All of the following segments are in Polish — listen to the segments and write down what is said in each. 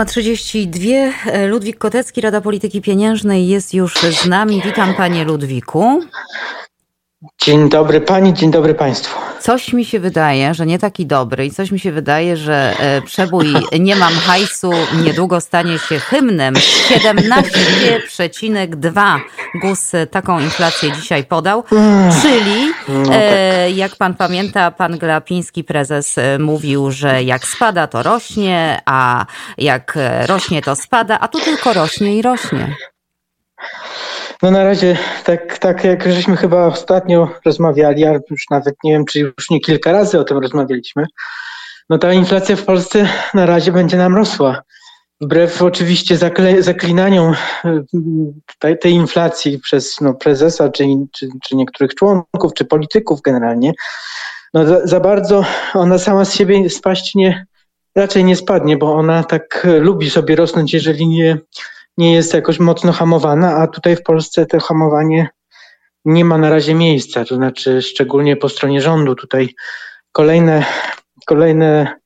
8.32. Ludwik Kotecki, Rada Polityki Pieniężnej jest już z nami. Witam panie Ludwiku. Dzień dobry pani, dzień dobry państwu. Coś mi się wydaje, że nie taki dobry i coś mi się wydaje, że e, przebój Nie mam hajsu niedługo stanie się hymnem. 17,2 GUS taką inflację dzisiaj podał, czyli no tak. e, jak pan pamięta, pan Glapiński, prezes, e, mówił, że jak spada to rośnie, a jak rośnie to spada, a tu tylko rośnie i rośnie. No na razie, tak, tak jak żeśmy chyba ostatnio rozmawiali, a już nawet nie wiem, czy już nie kilka razy o tym rozmawialiśmy, no ta inflacja w Polsce na razie będzie nam rosła. Wbrew oczywiście zaklinaniom y, tej, tej inflacji przez no, prezesa, czy, czy, czy niektórych członków, czy polityków generalnie, no za, za bardzo ona sama z siebie spaść nie, raczej nie spadnie, bo ona tak lubi sobie rosnąć, jeżeli nie nie jest jakoś mocno hamowana, a tutaj w Polsce to hamowanie nie ma na razie miejsca, to znaczy szczególnie po stronie rządu tutaj kolejne, kolejne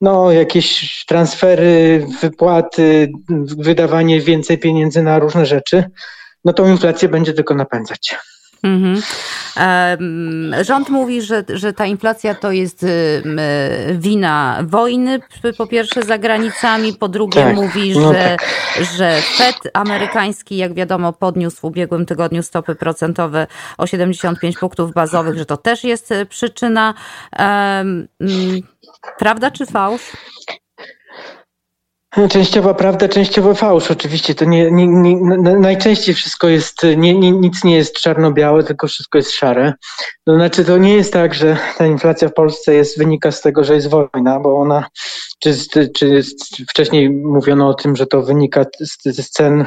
no, jakieś transfery, wypłaty, wydawanie więcej pieniędzy na różne rzeczy, no tą inflację będzie tylko napędzać. Mhm. Rząd mówi, że, że ta inflacja to jest wina wojny, po pierwsze za granicami, po drugie tak, mówi, no że, tak. że Fed amerykański, jak wiadomo, podniósł w ubiegłym tygodniu stopy procentowe o 75 punktów bazowych, że to też jest e, przyczyna. Prawda czy fałsz? Częściowo prawda, częściowo fałsz. Oczywiście to nie, nie, nie najczęściej wszystko jest, nie, nie, nic nie jest czarno-białe, tylko wszystko jest szare. To znaczy to nie jest tak, że ta inflacja w Polsce jest wynika z tego, że jest wojna, bo ona, czy, czy wcześniej mówiono o tym, że to wynika z, z cen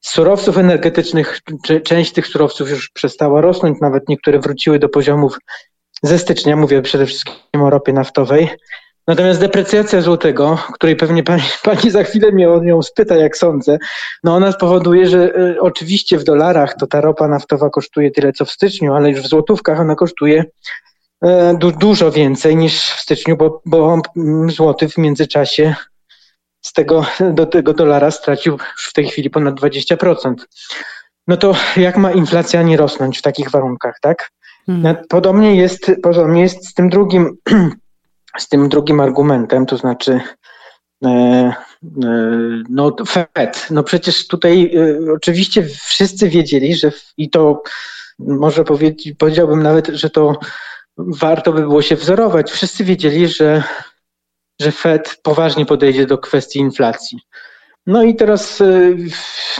surowców energetycznych. Część tych surowców już przestała rosnąć, nawet niektóre wróciły do poziomów ze stycznia, mówię przede wszystkim o ropie naftowej. Natomiast deprecjacja złotego, której pewnie pani, pani za chwilę mnie o nią spyta, jak sądzę, no ona spowoduje, że y, oczywiście w dolarach to ta ropa naftowa kosztuje tyle, co w styczniu, ale już w złotówkach ona kosztuje y, du, dużo więcej niż w styczniu, bo, bo złoty w międzyczasie z tego, do tego dolara stracił już w tej chwili ponad 20%. No to jak ma inflacja nie rosnąć w takich warunkach, tak? Hmm. Podobnie jest, podobnie jest z tym drugim z tym drugim argumentem, to znaczy e, e, no Fed, no przecież tutaj e, oczywiście wszyscy wiedzieli, że i to może powiedzieć, powiedziałbym nawet, że to warto by było się wzorować. Wszyscy wiedzieli, że, że Fed poważnie podejdzie do kwestii inflacji. No i teraz, y,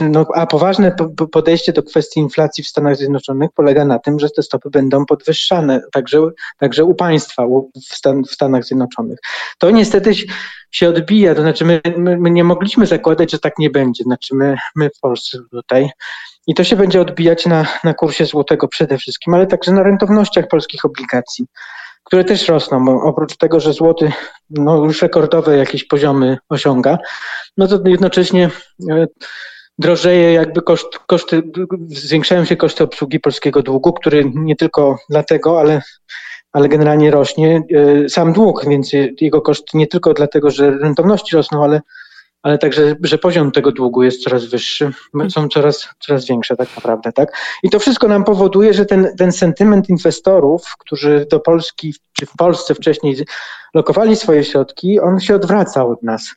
no, a poważne podejście do kwestii inflacji w Stanach Zjednoczonych polega na tym, że te stopy będą podwyższane, także, także u państwa w, Stan, w Stanach Zjednoczonych. To niestety się odbija, to znaczy my, my, my, nie mogliśmy zakładać, że tak nie będzie, znaczy my, my w Polsce tutaj. I to się będzie odbijać na, na kursie złotego przede wszystkim, ale także na rentownościach polskich obligacji które też rosną, oprócz tego, że złoty no, już rekordowe jakieś poziomy osiąga, no to jednocześnie e, drożeje jakby koszt, koszty, zwiększają się koszty obsługi polskiego długu, który nie tylko dlatego, ale, ale generalnie rośnie e, sam dług, więc jego koszt nie tylko dlatego, że rentowności rosną, ale ale także, że poziom tego długu jest coraz wyższy, są coraz, coraz większe tak naprawdę, tak? I to wszystko nam powoduje, że ten, ten sentyment inwestorów, którzy do Polski, czy w Polsce wcześniej lokowali swoje środki, on się odwraca od nas.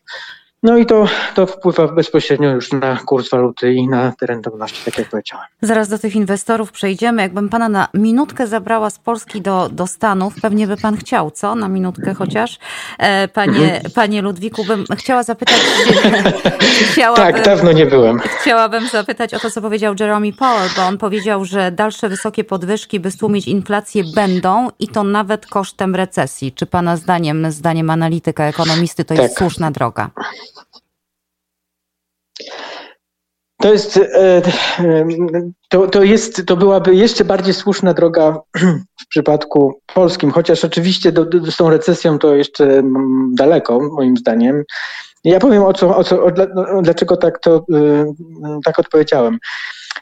No i to, to wpływa bezpośrednio już na kurs waluty i na te rentowności, tak jak powiedziałem. Zaraz do tych inwestorów przejdziemy. Jakbym pana na minutkę zabrała z Polski do, do Stanów, pewnie by pan chciał, co? Na minutkę chociaż. E, panie, mhm. panie Ludwiku, bym chciała zapytać... chciałabym, tak, dawno nie byłem. Chciałabym zapytać o to, co powiedział Jeremy Powell, bo on powiedział, że dalsze wysokie podwyżki, by stłumić inflację, będą i to nawet kosztem recesji. Czy pana zdaniem, zdaniem analityka, ekonomisty, to jest tak. słuszna droga? To jest, e, e, to, to jest, to byłaby jeszcze bardziej słuszna droga w przypadku polskim, chociaż oczywiście do, do, z tą recesją to jeszcze daleko, moim zdaniem. Ja powiem o co, o co o, no, dlaczego tak to e, tak odpowiedziałem.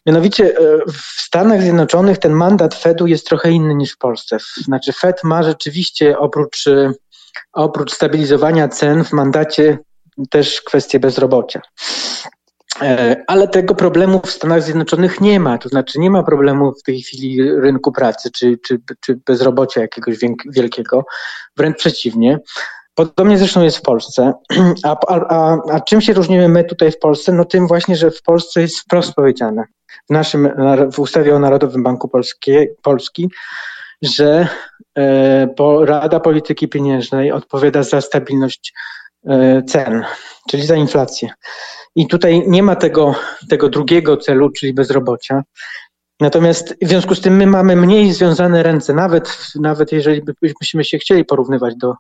Mianowicie w Stanach Zjednoczonych ten mandat Fedu jest trochę inny niż w Polsce. Znaczy Fed ma rzeczywiście oprócz, oprócz stabilizowania cen w mandacie też kwestię bezrobocia. E, ale tego problemu w Stanach Zjednoczonych nie ma. To znaczy, nie ma problemu w tej chwili rynku pracy czy, czy, czy bezrobocia jakiegoś wielkiego. Wręcz przeciwnie. Podobnie zresztą jest w Polsce. A, a, a czym się różnimy my tutaj w Polsce? No tym właśnie, że w Polsce jest wprost powiedziane w naszym, w ustawie o Narodowym Banku Polskie, Polski, że e, Rada Polityki Pieniężnej odpowiada za stabilność cen, czyli za inflację. I tutaj nie ma tego, tego drugiego celu, czyli bezrobocia. Natomiast w związku z tym my mamy mniej związane ręce, nawet, nawet jeżeli byśmy się chcieli porównywać do,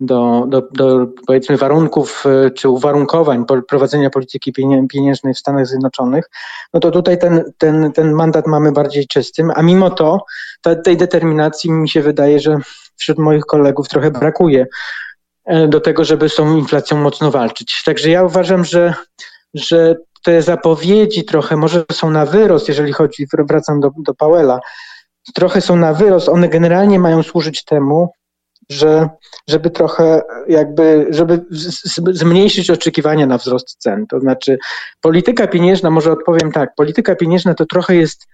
do, do, do powiedzmy warunków e, czy uwarunkowań prowadzenia polityki pieniężnej w Stanach Zjednoczonych, no to tutaj ten, ten, ten mandat mamy bardziej czystym, a mimo to tej determinacji mi się wydaje, że wśród moich kolegów trochę brakuje e, do tego, żeby z tą inflacją mocno walczyć. Także ja uważam, że, że te zapowiedzi trochę może są na wyrost, jeżeli chodzi, wracam do, do Powella, trochę są na wyrost, one generalnie mają służyć temu, że, żeby trochę jakby, żeby zmniejszyć oczekiwania na wzrost cen. To znaczy polityka pieniężna, może odpowiem tak, polityka pieniężna to trochę jest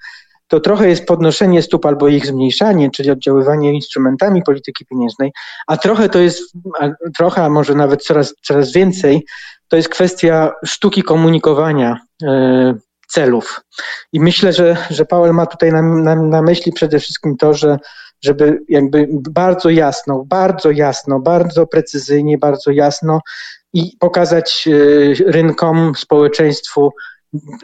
to trochę jest podnoszenie stóp albo ich zmniejszanie, czyli oddziaływanie instrumentami polityki pieniężnej, a trochę to jest, a trochę, a może nawet coraz, coraz więcej, to jest kwestia sztuki komunikowania e, celów. I myślę, że, że Powell ma tutaj na, na, na myśli przede wszystkim to, że żeby jakby bardzo jasno, bardzo jasno, bardzo precyzyjnie, bardzo jasno i pokazać e, rynkom, społeczeństwu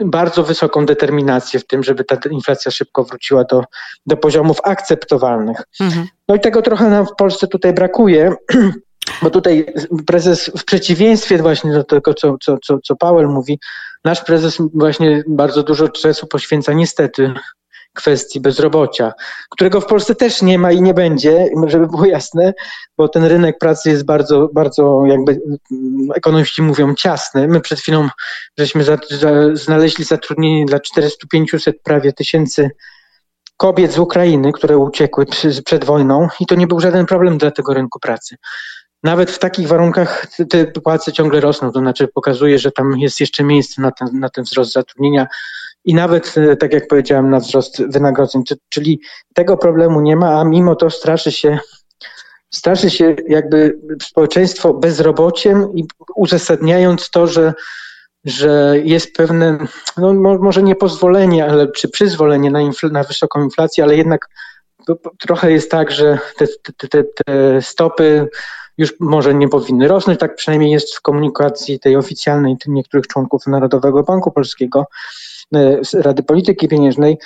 bardzo wysoką determinację w tym, żeby ta inflacja szybko wróciła do, do poziomów akceptowalnych. Mhm. No i tego trochę nam w Polsce tutaj brakuje. Bo tutaj prezes, w przeciwieństwie właśnie do tego, co, co, co, Powell mówi, nasz prezes właśnie bardzo dużo czasu poświęca niestety kwestii bezrobocia, którego w Polsce też nie ma i nie będzie, żeby było jasne, bo ten rynek pracy jest bardzo, bardzo jakby ekonomiści mówią ciasny. My przed chwilą żeśmy za, za, znaleźli zatrudnienie dla 400-500 prawie tysięcy kobiet z Ukrainy, które uciekły przed wojną i to nie był żaden problem dla tego rynku pracy. Nawet w takich warunkach te płace ciągle rosną, to znaczy pokazuje, że tam jest jeszcze miejsce na ten, na ten wzrost zatrudnienia i nawet, e, tak jak powiedziałem, na wzrost wynagrodzeń. Czyli tego problemu nie ma, a mimo to straszy się, straszy się jakby społeczeństwo bezrobociem i uzasadniając to, że, że jest pewne, no może nie pozwolenie, ale czy przyzwolenie na, infl- na wysoką inflację, ale jednak trochę jest tak, że te, te, te, te stopy już może nie powinny rosnąć, tak przynajmniej jest w komunikacji tej oficjalnej niektórych członków Narodowego Banku Polskiego. E, Rady Polityki Pieniężnej,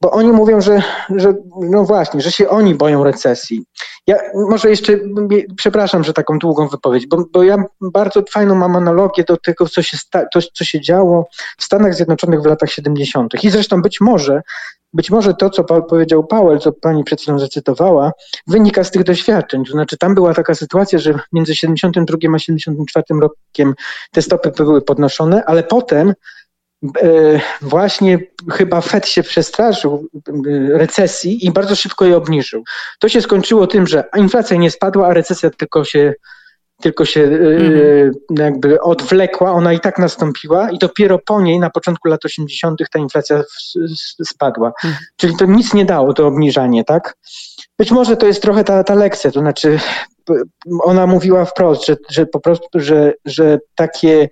bo oni mówią, że, że no właśnie, że się oni boją recesji. Ja może jeszcze, przepraszam, że taką długą wypowiedź, bo, bo ja bardzo fajną mam analogię do tego, co się, sta, to, co się działo w Stanach Zjednoczonych w latach 70. I zresztą być może, być może to, co powiedział Powell, co pani przed chwilą zacytowała, wynika z tych doświadczeń. To znaczy, tam była taka sytuacja, że między 72 a 74 rokiem te stopy były podnoszone, ale potem właśnie chyba Fed się przestraszył e, recesji i bardzo szybko je obniżył. To się skończyło tym, że inflacja nie spadła, a recesja tylko się, tylko się mm. jakby odwlekła, ona i tak nastąpiła i dopiero po niej na początku lat 80. ta inflacja spadła. Mm. Czyli to nic nie dało, to obniżanie, tak? Być może to jest trochę ta, ta lekcja, to znaczy ona mówiła wprost, że, że po prostu, że, że takie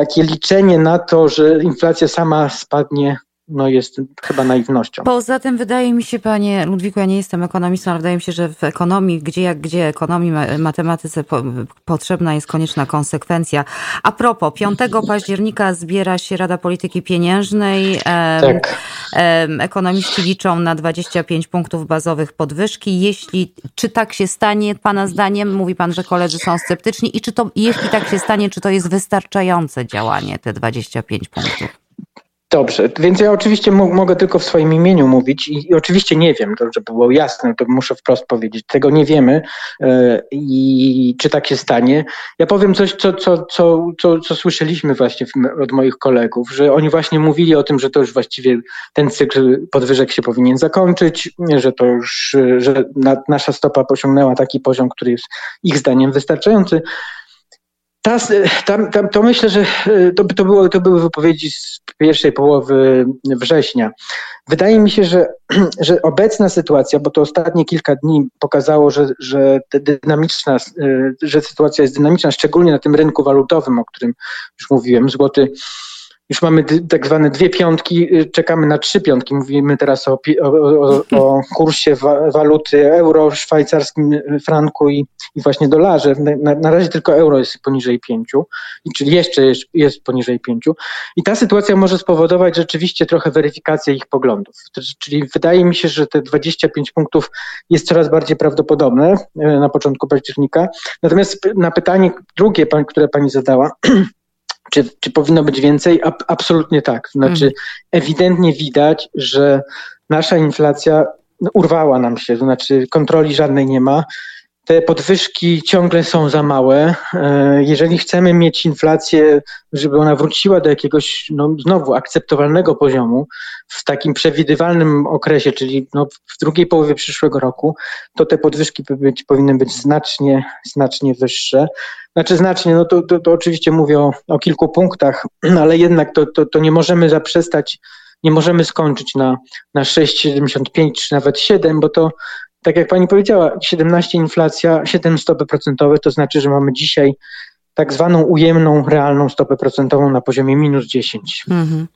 takie liczenie na to, że inflacja sama spadnie no jest chyba naiwnością. Poza tym wydaje mi się, panie Ludwiku, ja nie jestem ekonomistą, ale wydaje mi się, że w ekonomii, gdzie jak gdzie, ekonomii, matematyce po, potrzebna jest konieczna konsekwencja. A propos, 5 października zbiera się Rada Polityki Pieniężnej. Tak. Ekonomiści liczą na 25 punktów bazowych podwyżki. Jeśli, czy tak się stanie, pana zdaniem, mówi pan, że koledzy są sceptyczni i czy to, jeśli tak się stanie, czy to jest wystarczające działanie, te 25 punktów? Dobrze, więc ja oczywiście mogę tylko w swoim imieniu mówić i, i, oczywiście nie wiem, to żeby było jasne, to muszę wprost powiedzieć, tego nie wiemy yy, i czy tak się stanie. Ja powiem coś, co, co, co, co, co słyszeliśmy właśnie w, od moich kolegów, że oni właśnie mówili o tym, że to już właściwie ten cykl podwyżek się powinien zakończyć, że to już, że na, nasza stopa osiągnęła taki poziom, który jest ich zdaniem wystarczający. Ta, tam, tam, to myślę, że to, to, było, to były wypowiedzi z pierwszej połowy września. Wydaje mi się, że, że obecna sytuacja, bo to ostatnie kilka dni pokazało, że, że, dynamiczna, że sytuacja jest dynamiczna, szczególnie na tym rynku walutowym, o którym już mówiłem. Złoty już mamy tak zwane dwie piątki, y, czekamy na trzy piątki. Mówimy teraz o, o, o kursie wa, waluty euro, szwajcarskim y, franku i, i właśnie dolarze. Na, na, razie tylko euro jest poniżej pięciu, czyli jeszcze jest, jest poniżej pięciu. I ta sytuacja może spowodować rzeczywiście trochę weryfikację ich poglądów. Czyli wydaje mi się, że te 25 punktów jest coraz bardziej prawdopodobne y, na początku października. Natomiast na pytanie drugie, które pani zadała, Czy, czy powinno być więcej? A, absolutnie tak. Znaczy, mhm. ewidentnie widać, że nasza inflacja urwała nam się, to znaczy kontroli żadnej nie ma. Te podwyżki ciągle są za małe. E, jeżeli chcemy mieć inflację, żeby ona wróciła do jakiegoś no, znowu akceptowalnego poziomu w takim przewidywalnym okresie, czyli no, w drugiej połowie przyszłego roku, to te podwyżki powinny być znacznie, znacznie wyższe. Znaczy znacznie, no to, to, to oczywiście mówię o, o, kilku punktach, ale jednak to, to, to nie możemy zaprzestać, nie możemy skończyć na, na 6,75 czy nawet 7, bo to tak jak pani powiedziała, 17 inflacja, 7 stopy procentowe, to znaczy, że mamy dzisiaj tak zwaną ujemną, realną stopę procentową na poziomie minus 10. Mhm.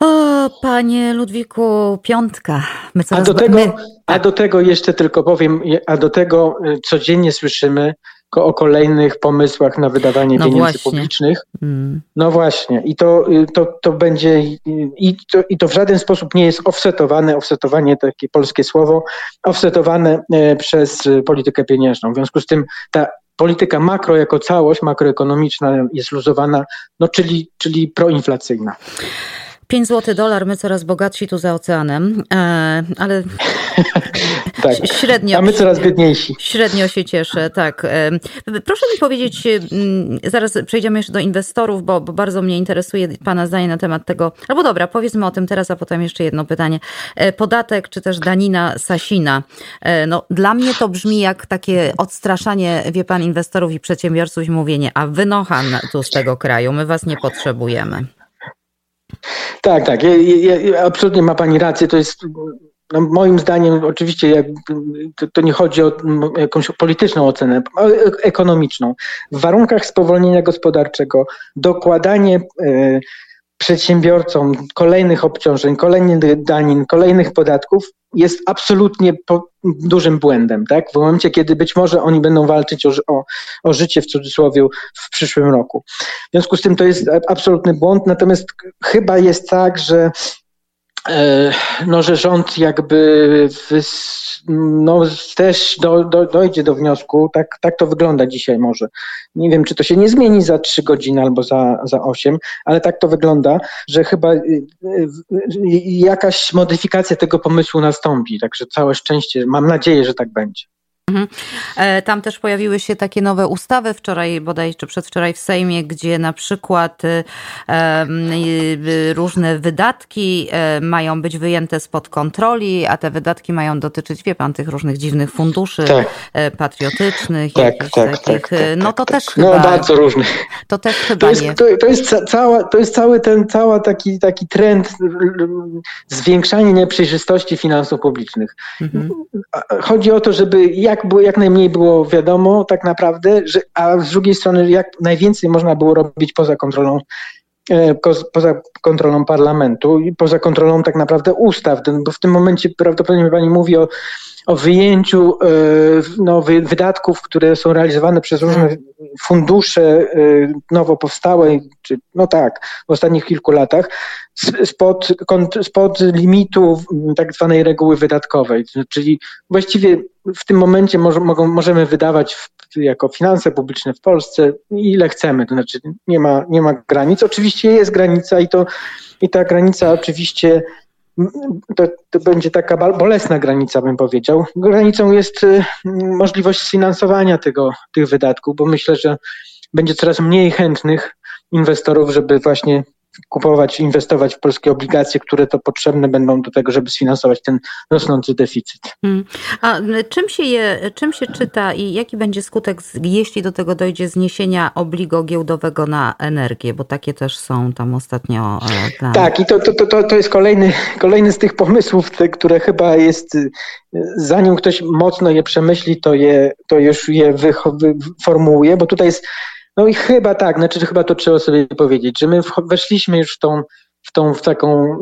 O, panie Ludwiku, piątka. My a, do tego, my... a do tego jeszcze tylko powiem, a do tego y, codziennie słyszymy o kolejnych pomysłach na wydawanie no pieniędzy właśnie. publicznych. Mm. No właśnie. I to, y, to, to będzie i to, i to w żaden sposób nie jest offsetowane, offsetowanie takie polskie słowo, offsetowane e, przez politykę pieniężną. W związku z tym ta polityka makro jako całość, makroekonomiczna jest luzowana, no czyli, czyli proinflacyjna. 5 zł dolar, my coraz bogatsi tu za oceanem, e, ale tak. średnio. A my coraz biedniejsi. Średnio się cieszę, tak. E, proszę mi powiedzieć, mm, zaraz przejdziemy jeszcze do inwestorów, bo, bo bardzo mnie interesuje Pana zdanie na temat tego. Albo dobra, powiedzmy o tym teraz, a potem jeszcze jedno pytanie. E, podatek czy też danina Sasina. No, dla mnie to brzmi jak takie odstraszanie, wie Pan, inwestorów i przedsiębiorców i mówienie, a wynocha tu z tego kraju, my Was nie potrzebujemy. Tak, tak. Ja, ja, absolutnie ma Pani rację. To jest no moim zdaniem, oczywiście to, nie chodzi o jakąś polityczną ocenę, ale ekonomiczną. W warunkach spowolnienia gospodarczego dokładanie e, przedsiębiorcom kolejnych obciążeń, kolejnych danin, kolejnych podatków jest absolutnie dużym błędem, tak? W momencie, kiedy być może oni będą walczyć o, o, o życie w cudzysłowie w przyszłym roku. W związku z tym to jest absolutny błąd, natomiast chyba jest tak, że no, że rząd jakby no, też do, do, dojdzie do wniosku, tak, tak to wygląda dzisiaj może. Nie wiem, czy to się nie zmieni za trzy godziny albo za, za 8, ale tak to wygląda, że chyba y, y, jakaś modyfikacja tego pomysłu nastąpi. Także całe szczęście, mam nadzieję, że tak będzie. Mhm. E, tam też pojawiły się takie nowe ustawy wczoraj, bodaj czy przedwczoraj w Sejmie, gdzie na przykład e, różne wydatki e, mają być wyjęte spod kontroli, a te wydatki mają dotyczyć, wie pan, tych różnych dziwnych funduszy tak. patriotycznych, tak, tak, takich, tak, tak, no to też no, chyba... No bardzo różnych. To też chyba to jest, nie. To, to, jest cała, to jest cały ten, cała taki, taki trend zwiększania nieprzejrzystości finansów publicznych. Mhm. Chodzi o to, żeby jak jak, jak najmniej było wiadomo tak naprawdę, że, a z drugiej strony jak najwięcej można było robić poza kontrolą e, poza kontrolą parlamentu i poza kontrolą tak naprawdę ustaw, bo w tym momencie prawdopodobnie pani mówi o o wyjęciu e, no, wydatków, które są realizowane przez różne fundusze e, nowo powstałe, czy no tak, w ostatnich kilku latach, spod, spod limitu tak zwanej reguły wydatkowej. Czyli właściwie w tym momencie mogą, możemy wydawać w, jako finanse publiczne w Polsce ile chcemy, to znaczy nie ma, nie ma granic. Oczywiście jest granica i to i ta granica oczywiście to, to, będzie taka bolesna granica, bym powiedział. Granicą jest y, możliwość sfinansowania tego, tych wydatków, bo myślę, że będzie coraz mniej chętnych inwestorów, żeby właśnie kupować, inwestować w polskie obligacje, które to potrzebne będą do tego, żeby sfinansować ten rosnący deficyt. Hmm. A czym się, je, czym się czyta i jaki będzie skutek, jeśli do tego dojdzie zniesienia obligo giełdowego na energię, bo takie też są tam ostatnio e, plany. Tak, i to, to, to, to jest kolejny, kolejny z tych pomysłów, te, które chyba jest, zanim ktoś mocno je przemyśli, to, je, to już je formułuje, bo tutaj jest no i chyba tak, znaczy chyba to trzeba sobie powiedzieć, że my weszliśmy już w tą, w tą w taką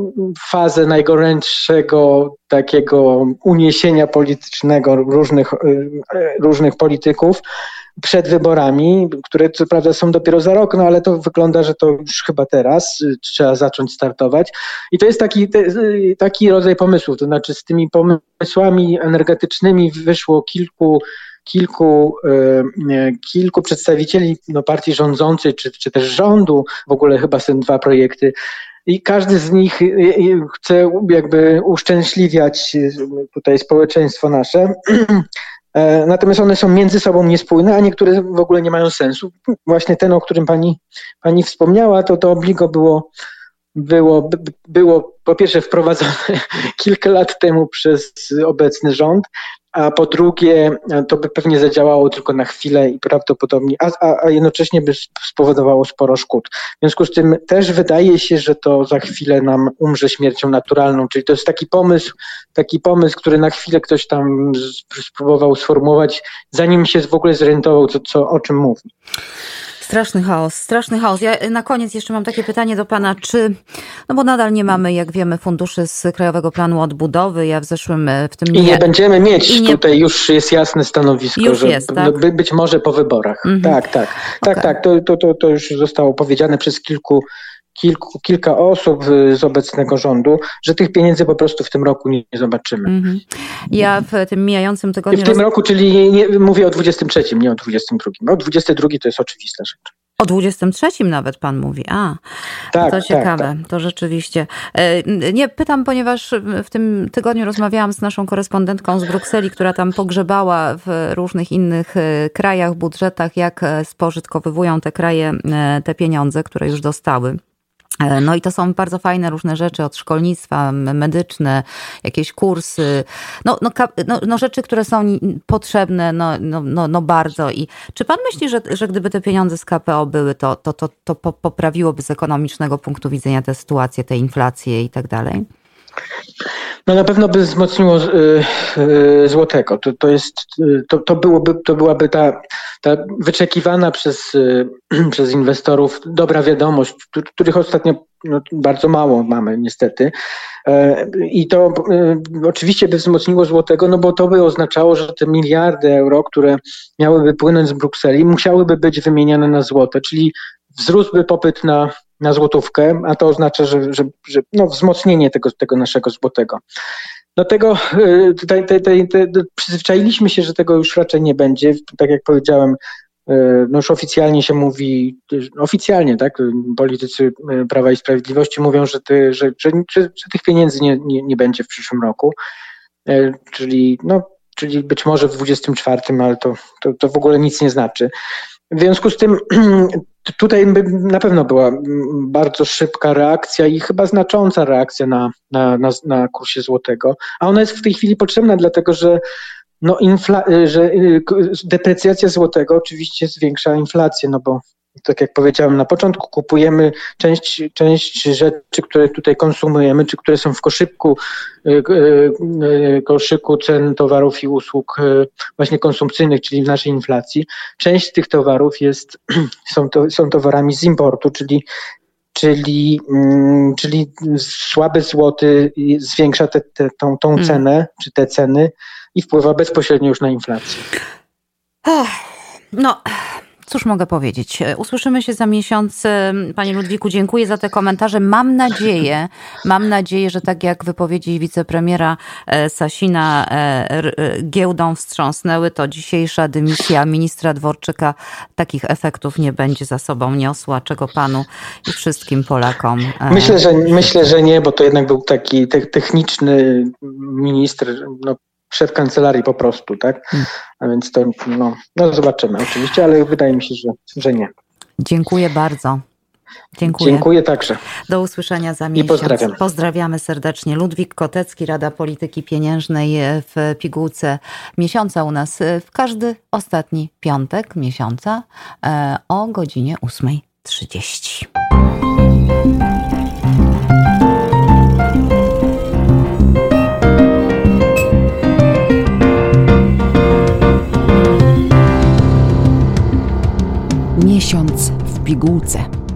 fazę najgorętszego takiego uniesienia politycznego różnych, y, różnych polityków przed wyborami, które co prawda są dopiero za rok, no ale to wygląda, że to już chyba teraz y, trzeba zacząć startować. I to jest taki, y, taki rodzaj pomysłów, to znaczy z tymi pomysłami energetycznymi wyszło kilku kilku, e, kilku przedstawicieli no, partii rządzącej, czy, czy też rządu, w ogóle chyba są dwa projekty, i każdy z nich e, e, chce jakby uszczęśliwiać tutaj społeczeństwo nasze. Natomiast one są między sobą niespójne, a niektóre w ogóle nie mają sensu. Właśnie ten, o którym pani, pani wspomniała, to to obligo było, było, było po pierwsze wprowadzone kilka lat temu przez obecny rząd, a po drugie to by pewnie zadziałało tylko na chwilę i prawdopodobnie, a, a, jednocześnie by spowodowało sporo szkód. W związku z tym też wydaje się, że to za chwilę nam umrze śmiercią naturalną, czyli to jest taki pomysł, taki pomysł, który na chwilę ktoś tam spróbował sformułować, zanim się w ogóle zorientował, co, co, o czym mówi. Straszny chaos, straszny chaos. Ja na koniec jeszcze mam takie pytanie do pana, czy, no bo nadal nie mamy, jak wiemy, funduszy z Krajowego Planu Odbudowy. Ja w zeszłym, e, w tym I nie, będziemy mieć, nie... tutaj już jest jasne stanowisko, już że jest, tak? by, być może po wyborach. Mhm. Tak, tak, tak, okay. tak, to, to, to, to już zostało powiedziane przez kilku kilku, kilka osób z obecnego rządu, że tych pieniędzy po prostu w tym roku nie, nie zobaczymy. -hmm. Ja w tym mijającym tygodniu... W tym roz... roku, czyli nie, mówię o 23, nie o 22. O 22 to jest oczywista rzecz. O 23 nawet pan mówi. A, tak, to ciekawe, tak, tak. to rzeczywiście. E, nie, pytam, ponieważ w tym tygodniu rozmawiałam z naszą korespondentką z Brukseli, która tam pogrzebała w różnych innych e, krajach, budżetach, jak e, spożytkowywują te kraje te pieniądze, które już dostały. E, no i to są bardzo fajne różne rzeczy od szkolnictwa, medyczne, jakieś kursy, no, no, no, no rzeczy, które są potrzebne no, no, no, no bardzo. I czy pan myśli, że, że gdyby te pieniądze z KPO były, to, to, to, to poprawiłoby z ekonomicznego punktu widzenia tę sytuację, tę inflację i tak dalej? No na pewno by wzmocniło y, y, złotego. To, to, jest, y, to, to, byłoby, to byłaby ta, ta wyczekiwana przez, przez inwestorów dobra wiadomość, których ostatnio no, bardzo mało mamy niestety. E, I to oczywiście by wzmocniło złotego, no bo to by oznaczało, że te miliardy euro, które miałyby płynąć z Brukseli, musiałyby być wymieniane na złote, czyli wzrósłby popyt na, na złotówkę, a to oznacza, że, że, że no, wzmocnienie tego, tego naszego złotego. Do tego y, tutaj, tutaj, tutaj, przyzwyczailiśmy się, że tego już raczej nie będzie. Tak jak powiedziałem, y, no już oficjalnie się mówi, oficjalnie, tak, politycy y, Prawa i Sprawiedliwości mówią, że, ty, że, że, że, że tych pieniędzy nie, nie, nie będzie w przyszłym roku. Czyli, no, czyli być może w 24, ale to, to, to w ogóle nic nie znaczy. W związku z tym tutaj na pewno była bardzo szybka reakcja i chyba znacząca reakcja na, na, na, na kursie złotego, a ona jest w tej chwili potrzebna, dlatego że no infla- że y, deprecjacja złotego oczywiście zwiększa inflację, no bo tak jak powiedziałem na początku, kupujemy część, część rzeczy, które tutaj konsumujemy, czy które są w koszyku, y, y, koszyku cen towarów i usług y, właśnie konsumpcyjnych, czyli w naszej inflacji. Część z tych towarów jest, są, to, są towarami z importu, czyli czyli, mm, czyli słaby złoty zwiększa te, te, tą, tą hmm. cenę, czy te ceny i wpływa bezpośrednio już na inflację. No, Cóż mogę powiedzieć? Usłyszymy się za miesiąc. Panie Ludwiku, dziękuję za te komentarze. Mam nadzieję, mam nadzieję, że tak jak wypowiedzi wicepremiera e, Sasina e, e, giełdą wstrząsnęły, to dzisiejsza dymisja ministra Dworczyka takich efektów nie będzie za sobą niosła, czego panu i wszystkim Polakom. Myślę, że, myślę, że nie, bo to jednak był taki techniczny ministr, no, szef kancelarii po prostu, tak? Hmm. A więc to, no, no zobaczymy oczywiście, ale wydaje mi się, że, że nie. Dziękuję bardzo. Dziękuję. Dziękuję także. Do usłyszenia za miesiąc. I pozdrawiam. Pozdrawiamy serdecznie. Ludwik Kotecki, Rada Polityki Pieniężnej w pigułce miesiąca u nas w każdy ostatni piątek miesiąca e, o godzinie 8.30. pigułce.